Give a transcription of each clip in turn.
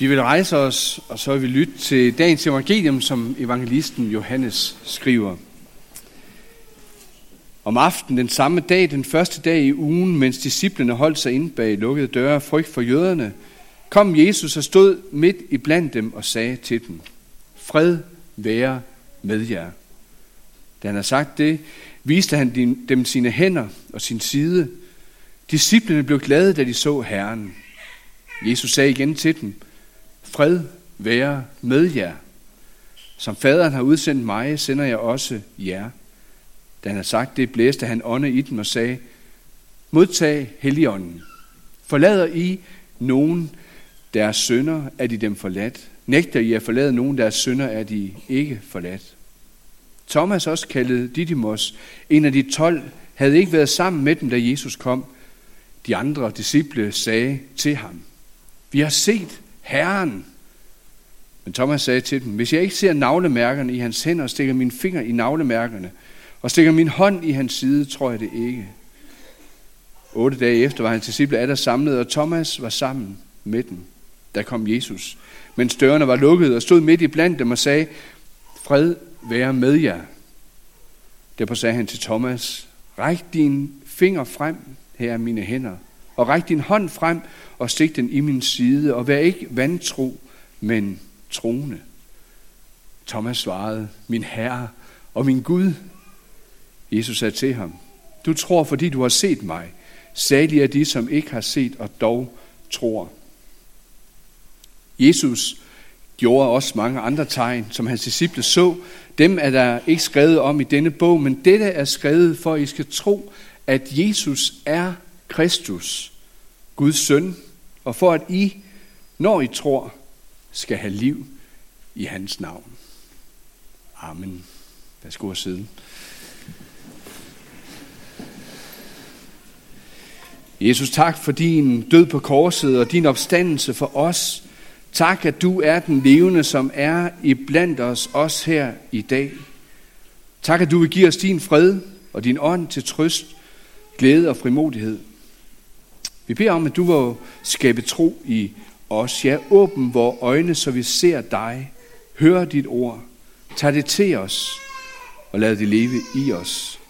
Vi vil rejse os, og så vil vi lytte til dagens evangelium, som evangelisten Johannes skriver. Om aftenen den samme dag, den første dag i ugen, mens disciplene holdt sig inde bag lukkede døre af frygt for jøderne, kom Jesus og stod midt i blandt dem og sagde til dem, Fred være med jer. Da han havde sagt det, viste han dem sine hænder og sin side. Disciplene blev glade, da de så Herren. Jesus sagde igen til dem, Fred være med jer. Som faderen har udsendt mig, sender jeg også jer. Da han har sagt det, blæste han ånde i dem og sagde, Modtag heligånden. Forlader I nogen deres sønder, er de dem forladt. Nægter I at forlade nogen deres sønder, er de ikke forladt. Thomas, også kaldet Didymos, en af de tolv, havde ikke været sammen med dem, da Jesus kom. De andre disciple sagde til ham, Vi har set Herren. Men Thomas sagde til dem, hvis jeg ikke ser navlemærkerne i hans hænder og stikker min finger i navlemærkerne, og stikker min hånd i hans side, tror jeg det ikke. Otte dage efter var hans disciple der samlet, og Thomas var sammen med dem. Der kom Jesus, mens dørene var lukket, og stod midt i blandt dem og sagde, fred være med jer. Derpå sagde han til Thomas, ræk din finger frem, her er mine hænder, og ræk din hånd frem og stik den i min side, og vær ikke vantro, men troende. Thomas svarede, min Herre og min Gud. Jesus sagde til ham, du tror, fordi du har set mig. Salige er de, som ikke har set og dog tror. Jesus gjorde også mange andre tegn, som hans disciple så. Dem er der ikke skrevet om i denne bog, men dette er skrevet for, at I skal tro, at Jesus er Kristus, Guds søn, og for at I, når I tror, skal have liv i hans navn. Amen. Værsgo at sidde. Jesus, tak for din død på korset og din opstandelse for os. Tak, at du er den levende, som er i blandt os, os her i dag. Tak, at du vil give os din fred og din ånd til trøst, glæde og frimodighed. Vi beder om, at du må skabe tro i os. Ja, åbn vores øjne, så vi ser dig, hører dit ord, tag det til os og lad det leve i os.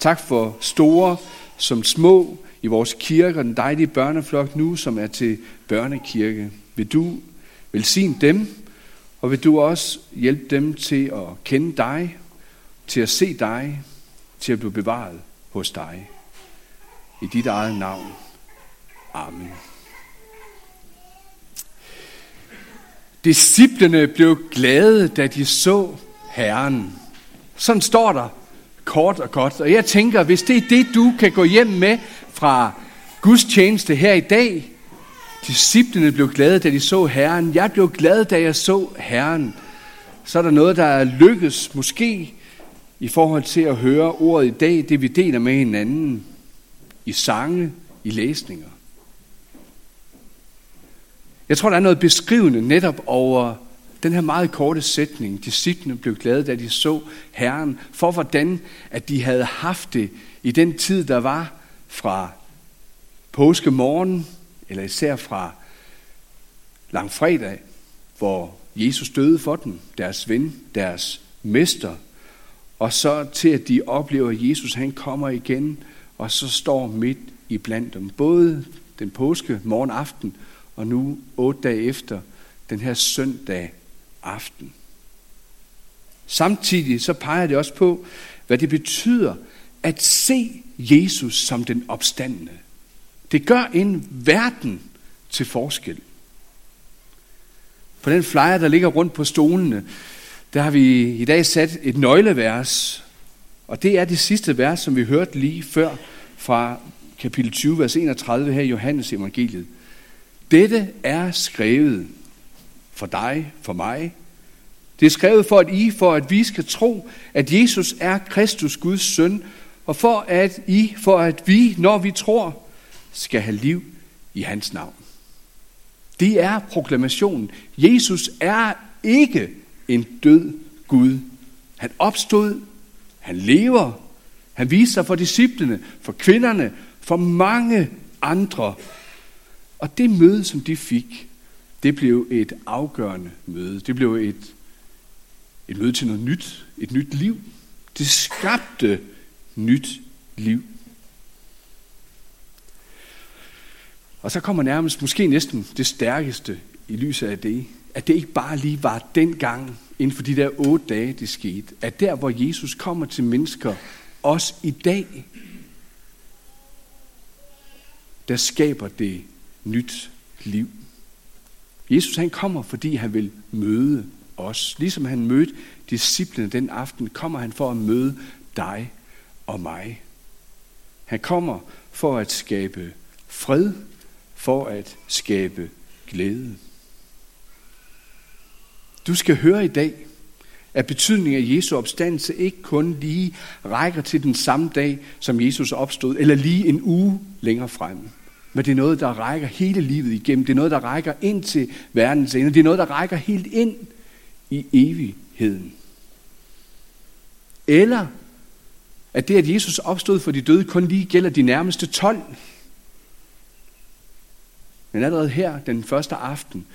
Tak for store som små i vores kirke og den dejlige børneflok nu, som er til børnekirke. Vil du velsigne dem, og vil du også hjælpe dem til at kende dig, til at se dig, til at blive bevaret hos dig. I dit eget navn. Amen. Disciplerne blev glade, da de så Herren. Sådan står der kort og godt. Og jeg tænker, hvis det er det, du kan gå hjem med fra Guds tjeneste her i dag, disciplene blev glade, da de så Herren. Jeg blev glad, da jeg så Herren. Så er der noget, der er lykkes, måske i forhold til at høre ordet i dag, det vi deler med hinanden, i sange, i læsninger. Jeg tror, der er noget beskrivende netop over den her meget korte sætning. Disciplene blev glade, da de så Herren, for hvordan at de havde haft det i den tid, der var fra påskemorgen, eller især fra langfredag, hvor Jesus døde for dem, deres ven, deres mester, og så til at de oplever, at Jesus han kommer igen, og så står midt i blandt dem. Både den påske morgen aften, og nu otte dage efter, den her søndag aften. Samtidig så peger det også på, hvad det betyder at se Jesus som den opstandende. Det gør en verden til forskel. På den flyer, der ligger rundt på stolene, der har vi i dag sat et nøglevers, og det er det sidste vers, som vi hørte lige før fra kapitel 20, vers 31 her i Johannes evangeliet. Dette er skrevet for dig, for mig. Det er skrevet for at I, for at vi skal tro, at Jesus er Kristus, Guds søn, og for at I, for at vi, når vi tror, skal have liv i hans navn. Det er proklamationen. Jesus er ikke en død Gud. Han opstod, han lever, han viser sig for disciplene, for kvinderne, for mange andre. Og det møde, som de fik, det blev et afgørende møde. Det blev et, et møde til noget nyt. Et nyt liv. Det skabte nyt liv. Og så kommer nærmest måske næsten det stærkeste i lyset af det, at det ikke bare lige var den gang inden for de der otte dage, det skete, at der, hvor Jesus kommer til mennesker, også i dag, der skaber det nyt liv. Jesus han kommer, fordi han vil møde os. Ligesom han mødte disciplene den aften, kommer han for at møde dig og mig. Han kommer for at skabe fred, for at skabe glæde. Du skal høre i dag, at betydningen af Jesu opstandelse ikke kun lige rækker til den samme dag, som Jesus opstod, eller lige en uge længere frem. Men det er noget, der rækker hele livet igennem. Det er noget, der rækker ind til verdens ende. Det er noget, der rækker helt ind i evigheden. Eller at det, at Jesus opstod for de døde, kun lige gælder de nærmeste 12. Men allerede her, den første aften,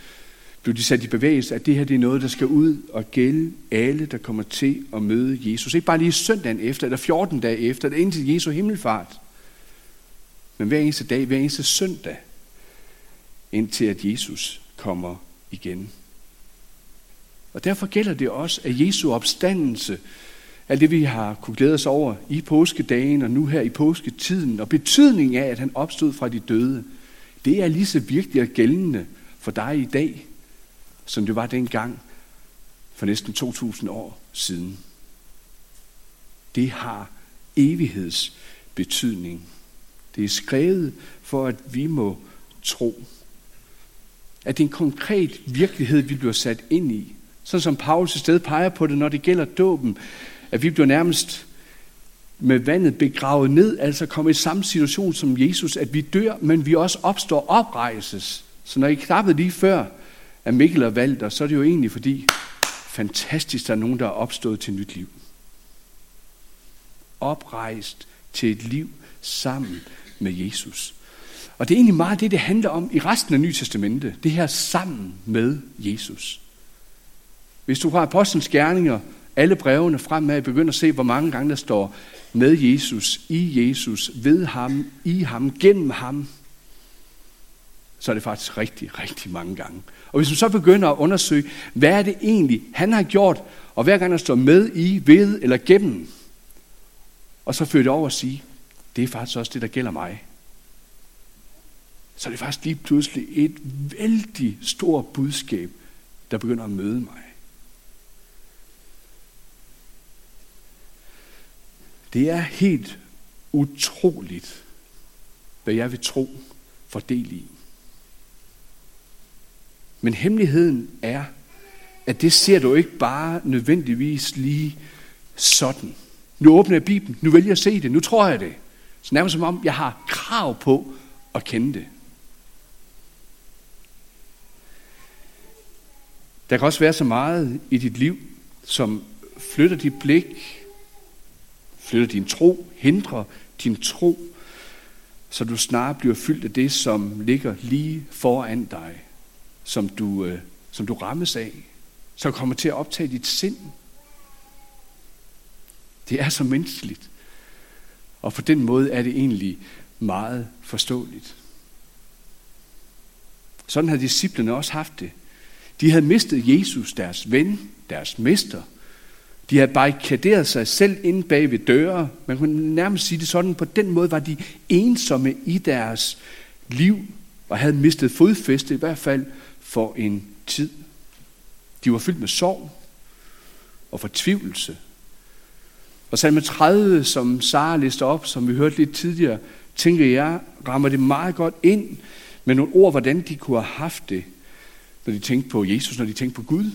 blev de sat i bevægelse, at det her det er noget, der skal ud og gælde alle, der kommer til at møde Jesus. Ikke bare lige søndagen efter, eller 14 dage efter, eller indtil Jesu himmelfart. Men hver eneste dag, hver eneste søndag, indtil at Jesus kommer igen. Og derfor gælder det også, at Jesu opstandelse, alt det vi har kunne glæde os over i påskedagen og nu her i påsketiden, og betydningen af, at han opstod fra de døde, det er lige så virkelig og gældende for dig i dag, som det var dengang for næsten 2000 år siden. Det har evighedsbetydning. Det er skrevet for, at vi må tro. At det er en konkret virkelighed, vi bliver sat ind i. Sådan som Paulus i sted peger på det, når det gælder dåben. At vi bliver nærmest med vandet begravet ned, altså kommer i samme situation som Jesus, at vi dør, men vi også opstår oprejses. Så når I klappede lige før at Mikkel og Valter, så er det jo egentlig fordi, fantastisk, der er nogen, der er opstået til nyt liv. Oprejst til et liv sammen med Jesus. Og det er egentlig meget det, det handler om i resten af Nye Testamente. Det her sammen med Jesus. Hvis du har apostlenes gerninger, alle brevene fremad, begynder at se, hvor mange gange der står med Jesus, i Jesus, ved ham, i ham, gennem ham, så er det faktisk rigtig, rigtig mange gange. Og hvis du så begynder at undersøge, hvad er det egentlig, han har gjort, og hver gang han står med i, ved eller gennem, og så fører det over at sige, det er faktisk også det, der gælder mig. Så er det faktisk lige pludselig et vældig stort budskab, der begynder at møde mig. Det er helt utroligt, hvad jeg vil tro for del i. Men hemmeligheden er, at det ser du ikke bare nødvendigvis lige sådan. Nu åbner jeg Bibelen, nu vælger jeg at se det, nu tror jeg det. Så nærmest som om, jeg har krav på at kende det. Der kan også være så meget i dit liv, som flytter dit blik, flytter din tro, hindrer din tro, så du snart bliver fyldt af det, som ligger lige foran dig, som du, øh, som du rammes af, som kommer til at optage dit sind. Det er så menneskeligt. Og på den måde er det egentlig meget forståeligt. Sådan havde disciplene også haft det. De havde mistet Jesus, deres ven, deres mester. De havde barrikaderet sig selv inde bag ved døre. Man kunne nærmest sige det sådan. På den måde var de ensomme i deres liv og havde mistet fodfæste, i hvert fald for en tid. De var fyldt med sorg og fortvivlelse og salme 30, som Sara lister op, som vi hørte lidt tidligere, tænker jeg, rammer det meget godt ind med nogle ord, hvordan de kunne have haft det, når de tænkte på Jesus, når de tænkte på Gud.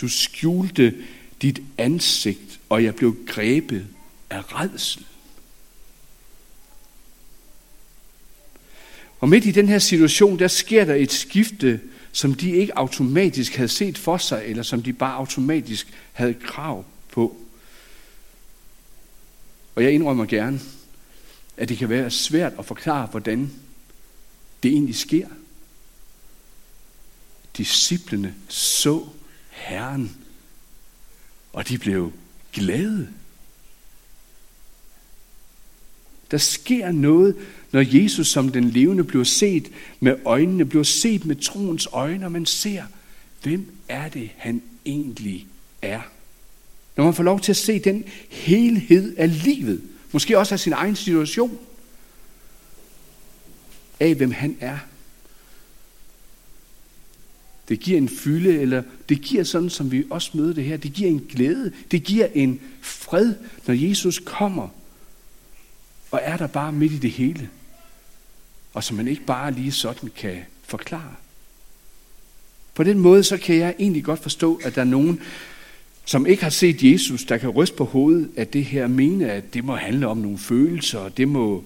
Du skjulte dit ansigt, og jeg blev grebet af redsel. Og midt i den her situation, der sker der et skifte, som de ikke automatisk havde set for sig, eller som de bare automatisk havde krav på. Og jeg indrømmer gerne, at det kan være svært at forklare, hvordan det egentlig sker. disciplene så Herren, og de blev glade. Der sker noget, når Jesus som den levende bliver set med øjnene, bliver set med troens øjne, og man ser, hvem er det, han egentlig er. Når man får lov til at se den helhed af livet, måske også af sin egen situation, af hvem han er. Det giver en fylde, eller det giver sådan, som vi også møder det her, det giver en glæde, det giver en fred, når Jesus kommer og er der bare midt i det hele, og som man ikke bare lige sådan kan forklare. På den måde, så kan jeg egentlig godt forstå, at der er nogen, som ikke har set Jesus, der kan ryste på hovedet af det her, mene, at det må handle om nogle følelser, og det må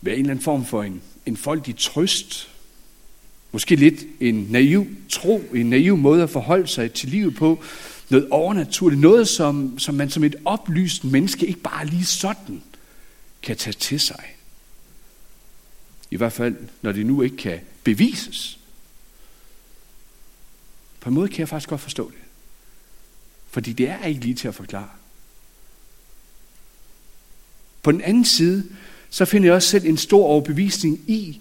være en eller anden form for en, en folkelig trøst. Måske lidt en naiv tro, en naiv måde at forholde sig til livet på. Noget overnaturligt, noget som, som man som et oplyst menneske ikke bare lige sådan kan tage til sig. I hvert fald, når det nu ikke kan bevises. På en måde kan jeg faktisk godt forstå det. Fordi det er ikke lige til at forklare. På den anden side, så finder jeg også selv en stor overbevisning i,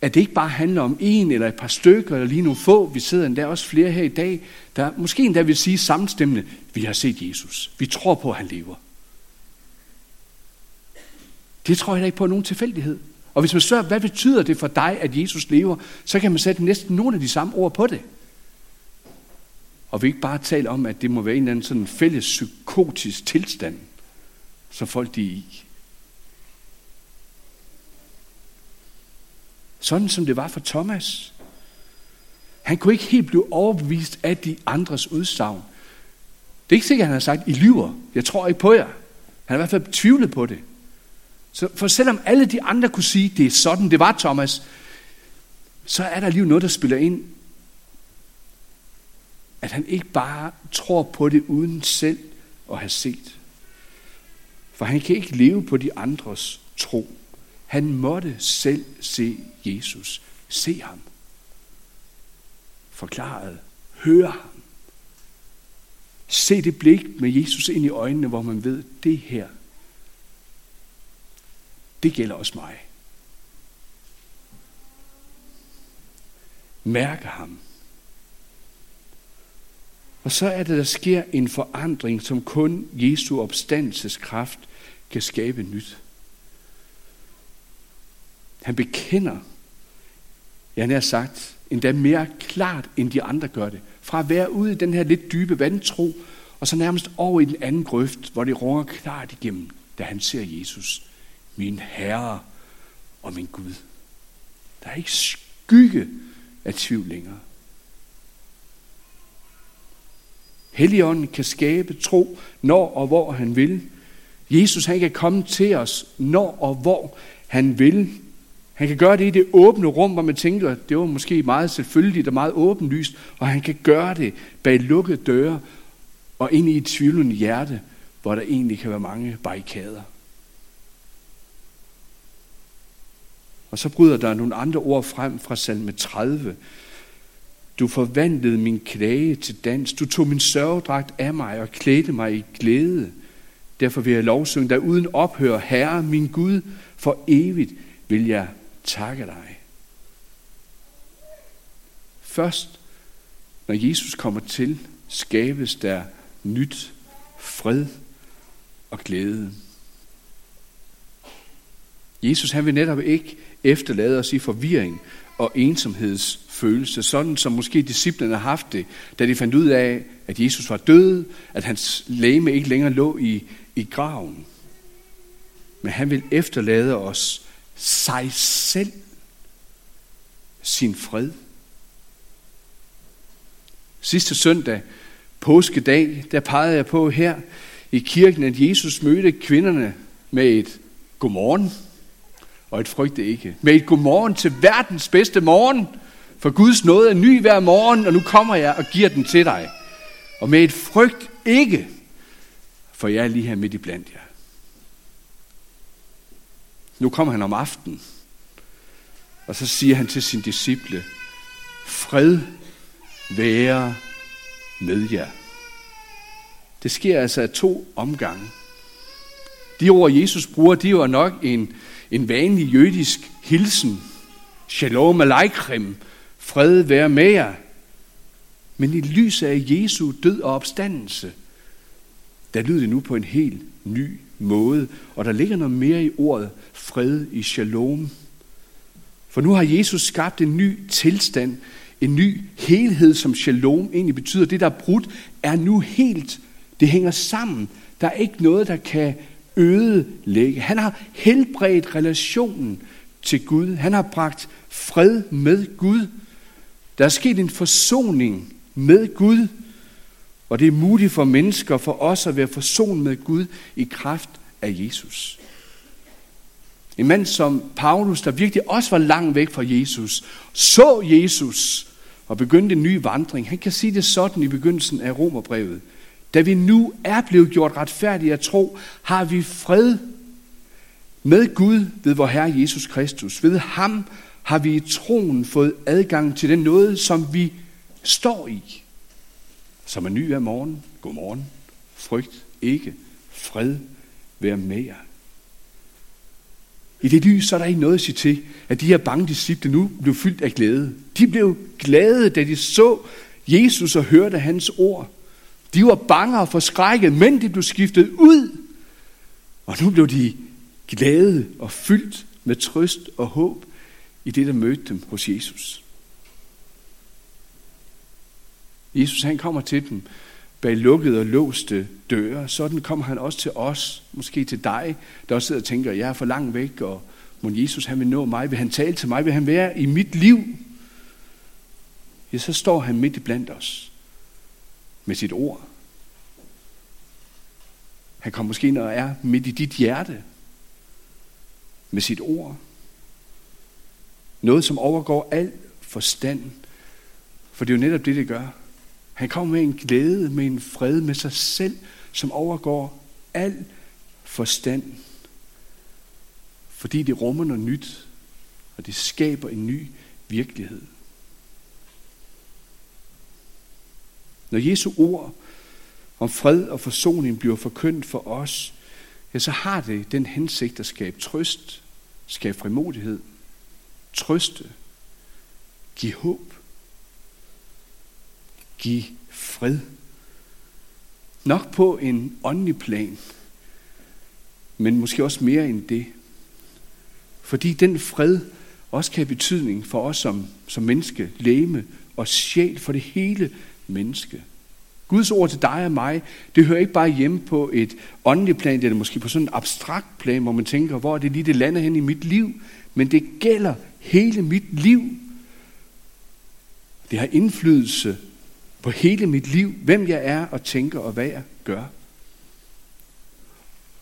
at det ikke bare handler om en eller et par stykker, eller lige nogle få, vi sidder endda også flere her i dag, der måske endda vil sige samstemmende, vi har set Jesus. Vi tror på, at han lever. Det tror jeg da ikke på nogen tilfældighed. Og hvis man spørger, hvad betyder det for dig, at Jesus lever, så kan man sætte næsten nogle af de samme ord på det. Og vi ikke bare tale om, at det må være en eller anden sådan fælles psykotisk tilstand, som folk de er i. Sådan som det var for Thomas. Han kunne ikke helt blive overbevist af de andres udsagn. Det er ikke sikkert, at han har sagt, I lyver. Jeg tror ikke på jer. Han har i hvert fald tvivlet på det. Så for selvom alle de andre kunne sige, det er sådan, det var Thomas, så er der alligevel noget, der spiller ind. At han ikke bare tror på det uden selv at have set. For han kan ikke leve på de andres tro. Han måtte selv se Jesus. Se ham. Forklaret. Høre ham. Se det blik med Jesus ind i øjnene, hvor man ved, det her, det gælder også mig. Mærke ham. Og så er det, der sker en forandring, som kun Jesu opstandelseskraft kan skabe nyt. Han bekender, jeg har sagt, endda mere klart, end de andre gør det. Fra at være ude i den her lidt dybe vantro, og så nærmest over i den anden grøft, hvor det runger klart igennem, da han ser Jesus min Herre og min Gud. Der er ikke skygge af tvivl længere. Helligånden kan skabe tro, når og hvor han vil. Jesus han kan komme til os, når og hvor han vil. Han kan gøre det i det åbne rum, hvor man tænker, at det var måske meget selvfølgeligt og meget åbenlyst, og han kan gøre det bag lukkede døre og ind i et tvivlende hjerte, hvor der egentlig kan være mange barrikader. Og så bryder der nogle andre ord frem fra salme 30. Du forvandlede min klage til dans. Du tog min sørgedragt af mig og klædte mig i glæde. Derfor vil jeg lovsynge dig uden ophør. Herre, min Gud, for evigt vil jeg takke dig. Først, når Jesus kommer til, skabes der nyt fred og glæde. Jesus han vil netop ikke efterlade os i forvirring og ensomhedsfølelse, sådan som måske disciplene har haft det, da de fandt ud af, at Jesus var død, at hans læme ikke længere lå i, i graven. Men han vil efterlade os sig selv, sin fred. Sidste søndag, påskedag, der pegede jeg på her i kirken, at Jesus mødte kvinderne med et godmorgen og et frygte ikke. Med et godmorgen til verdens bedste morgen, for Guds nåde er ny hver morgen, og nu kommer jeg og giver den til dig. Og med et frygt ikke, for jeg er lige her midt i blandt jer. Nu kommer han om aftenen, og så siger han til sin disciple, fred være med jer. Det sker altså af to omgange. De ord, Jesus bruger, de var nok en, en vanlig jødisk hilsen. Shalom aleichem, fred være med jer. Men i lyset af Jesu død og opstandelse, der lyder det nu på en helt ny måde. Og der ligger noget mere i ordet fred i shalom. For nu har Jesus skabt en ny tilstand, en ny helhed, som shalom egentlig betyder. Det, der er brudt, er nu helt. Det hænger sammen. Der er ikke noget, der kan ødelægge. Han har helbredt relationen til Gud. Han har bragt fred med Gud. Der er sket en forsoning med Gud. Og det er muligt for mennesker, for os at være forsonet med Gud i kraft af Jesus. En mand som Paulus, der virkelig også var langt væk fra Jesus, så Jesus og begyndte en ny vandring. Han kan sige det sådan i begyndelsen af Romerbrevet. Da vi nu er blevet gjort retfærdige af tro, har vi fred med Gud ved vor Herre Jesus Kristus. Ved ham har vi i troen fået adgang til den noget, som vi står i. Som er ny af morgen. Godmorgen. Frygt ikke. Fred være med jer. I det lys så er der ikke noget at sige til, at de her bange disciple nu blev fyldt af glæde. De blev glade, da de så Jesus og hørte hans ord. De var bange og forskrækket, men de blev skiftet ud. Og nu blev de glade og fyldt med trøst og håb i det, der mødte dem hos Jesus. Jesus han kommer til dem bag lukkede og låste døre. Sådan kommer han også til os, måske til dig, der også sidder og tænker, jeg er for langt væk, og må Jesus han vil nå mig, vil han tale til mig, vil han være i mit liv? Ja, så står han midt i blandt os med sit ord. Han kommer måske ind og er midt i dit hjerte med sit ord. Noget, som overgår al forstand. For det er jo netop det, det gør. Han kommer med en glæde, med en fred med sig selv, som overgår al forstand. Fordi det rummer noget nyt, og det skaber en ny virkelighed. Når Jesu ord om fred og forsoning bliver forkyndt for os, ja, så har det den hensigt at skabe trøst, skabe frimodighed, trøste, give håb give fred. Nok på en åndelig plan, men måske også mere end det. Fordi den fred også kan have betydning for os som, som menneske, læme og sjæl for det hele menneske. Guds ord til dig og mig, det hører ikke bare hjemme på et åndeligt plan, eller måske på sådan en abstrakt plan, hvor man tænker, hvor er det lige, det lander hen i mit liv. Men det gælder hele mit liv. Det har indflydelse på hele mit liv, hvem jeg er og tænker og hvad jeg gør.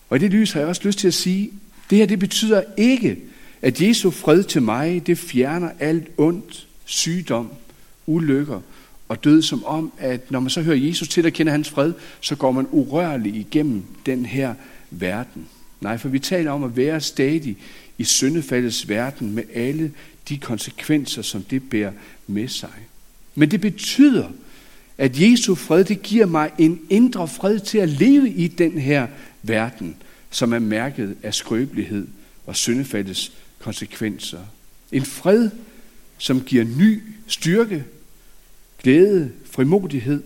Og i det lys har jeg også lyst til at sige, det her det betyder ikke, at Jesu fred til mig, det fjerner alt ondt, sygdom, ulykker og død, som om, at når man så hører Jesus til at kende hans fred, så går man urørlig igennem den her verden. Nej, for vi taler om at være stadig i syndefaldets verden med alle de konsekvenser, som det bærer med sig. Men det betyder, at Jesu fred, det giver mig en indre fred til at leve i den her verden, som er mærket af skrøbelighed og syndefaldets konsekvenser. En fred, som giver ny styrke, glæde, frimodighed,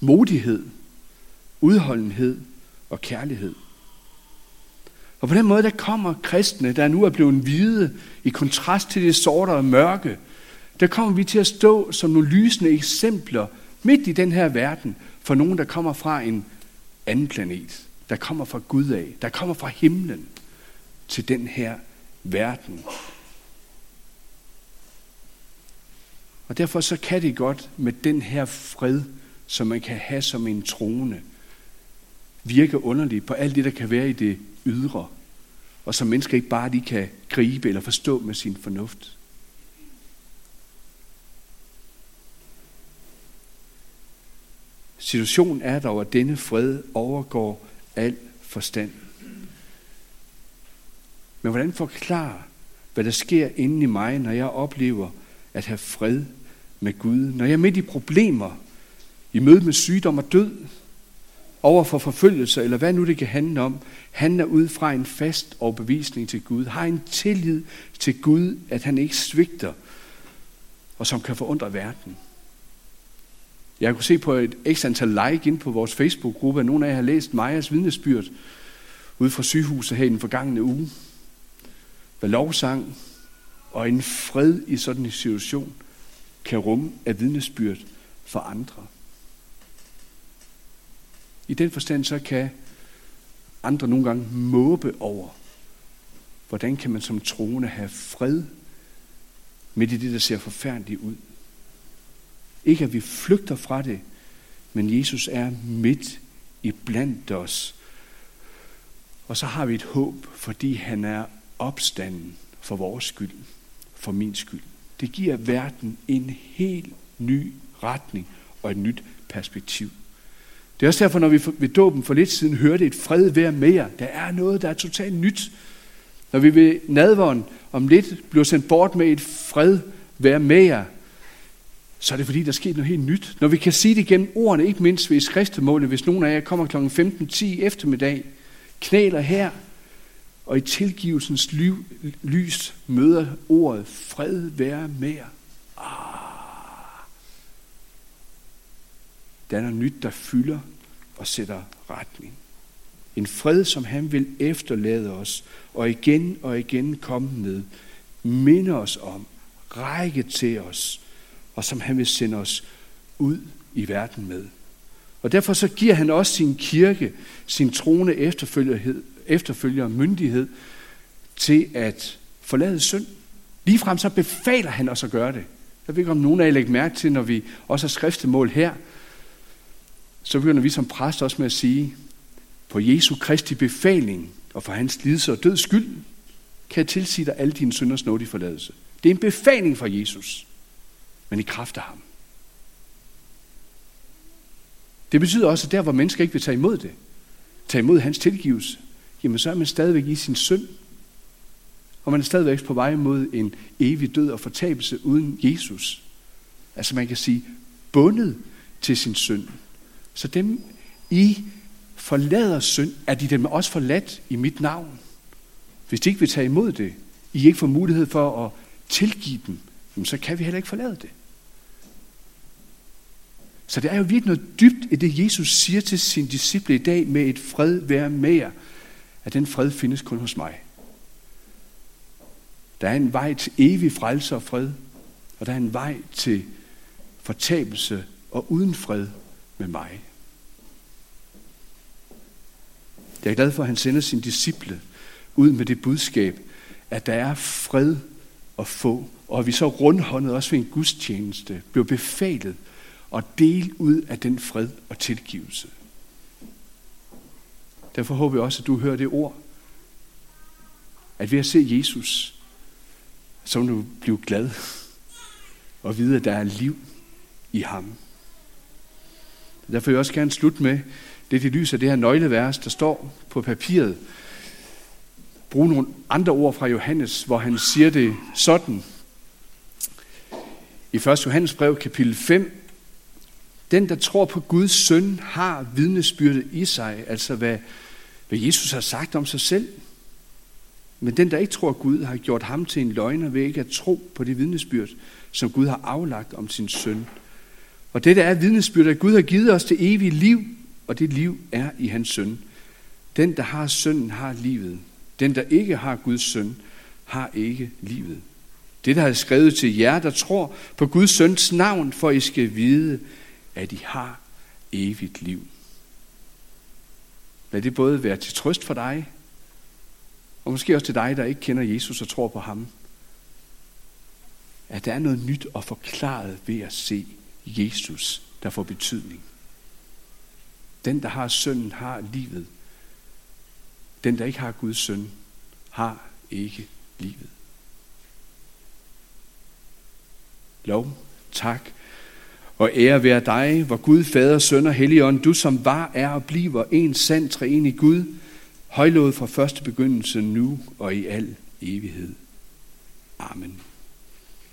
modighed, udholdenhed og kærlighed. Og på den måde, der kommer kristne, der nu er blevet hvide, i kontrast til det sorte og mørke, der kommer vi til at stå som nogle lysende eksempler Midt i den her verden, for nogen, der kommer fra en anden planet, der kommer fra Gud af, der kommer fra himlen til den her verden. Og derfor så kan det godt med den her fred, som man kan have som en trone, virke underligt på alt det, der kan være i det ydre, og som mennesker ikke bare lige kan gribe eller forstå med sin fornuft. Situationen er dog, at denne fred overgår al forstand. Men hvordan forklare, hvad der sker inde i mig, når jeg oplever at have fred med Gud, når jeg er midt i problemer, i møde med sygdom og død, over for forfølgelse, eller hvad nu det kan handle om, handler ud fra en fast overbevisning til Gud, har en tillid til Gud, at han ikke svigter, og som kan forundre verden. Jeg kunne se på et ekstra antal like ind på vores Facebook-gruppe, at nogle af jer har læst Majas vidnesbyrd ude fra sygehuset her i den forgangne uge. Hvad lovsang og en fred i sådan en situation kan rumme af vidnesbyrd for andre. I den forstand så kan andre nogle gange måbe over, hvordan kan man som troende have fred midt i det, der ser forfærdeligt ud. Ikke at vi flygter fra det, men Jesus er midt i blandt os. Og så har vi et håb, fordi han er opstanden for vores skyld, for min skyld. Det giver verden en helt ny retning og et nyt perspektiv. Det er også derfor, når vi ved dåben for lidt siden hørte et fred være med jer. Der er noget, der er totalt nyt. Når vi ved nadvåren om lidt bliver sendt bort med et fred være med jer, så er det fordi, der sker noget helt nyt. Når vi kan sige det gennem ordene, ikke mindst ved skriftemålet, hvis nogen af jer kommer kl. 15.10 eftermiddag, knæler her, og i tilgivelsens lys møder ordet fred være med jer. Ah. Der er noget nyt, der fylder og sætter retning. En fred, som han vil efterlade os, og igen og igen komme med, minde os om, række til os, og som han vil sende os ud i verden med. Og derfor så giver han også sin kirke, sin troende efterfølger myndighed til at forlade synd. Ligefrem så befaler han os at gøre det. Jeg ved ikke, om nogen af jer lægger mærke til, når vi også har skriftemål her, så begynder vi som præst også med at sige, på Jesu Kristi befaling og for hans lidelse og død skyld, kan jeg tilsige dig alle dine synders nådige forladelse. Det er en befaling fra Jesus, men i kraft af ham. Det betyder også, at der, hvor mennesker ikke vil tage imod det, tage imod hans tilgivelse, jamen så er man stadigvæk i sin synd. Og man er stadigvæk på vej mod en evig død og fortabelse uden Jesus. Altså man kan sige, bundet til sin synd. Så dem, I forlader synd, er de dem også forladt i mit navn. Hvis de ikke vil tage imod det, I ikke får mulighed for at tilgive dem, så kan vi heller ikke forlade det. Så det er jo virkelig noget dybt i det, Jesus siger til sin disciple i dag med et fred være med jer, at den fred findes kun hos mig. Der er en vej til evig frelse og fred, og der er en vej til fortabelse og uden fred med mig. Jeg er glad for, at han sender sin disciple ud med det budskab, at der er fred at få, og at vi så rundhåndet også ved en gudstjeneste blev befalet og del ud af den fred og tilgivelse. Derfor håber jeg også, at du hører det ord, at ved at se Jesus, så vil du blive glad og vide, at der er liv i ham. Derfor vil jeg også gerne slutte med, det det lyser det her nøglevers, der står på papiret. Brug nogle andre ord fra Johannes, hvor han siger det sådan. I 1. Johannes brev, kapitel 5, den, der tror på Guds søn, har vidnesbyrdet i sig, altså hvad, hvad Jesus har sagt om sig selv. Men den, der ikke tror Gud, har gjort ham til en løgner ved ikke at tro på det vidnesbyrd, som Gud har aflagt om sin søn. Og det, der er vidnesbyrdet, at Gud har givet os det evige liv, og det liv er i hans søn. Den, der har sønnen, har livet. Den, der ikke har Guds søn, har ikke livet. Det, der er skrevet til jer, der tror på Guds søns navn, for I skal vide, at I har evigt liv. Lad det både være til trøst for dig, og måske også til dig, der ikke kender Jesus og tror på ham. At der er noget nyt og forklaret ved at se Jesus, der får betydning. Den, der har sønnen, har livet. Den, der ikke har Guds søn, har ikke livet. Lov, tak og ære være dig, hvor Gud, Fader, Søn og Helligånd, du som var, er og bliver en sand træenig Gud, højlået fra første begyndelse nu og i al evighed. Amen.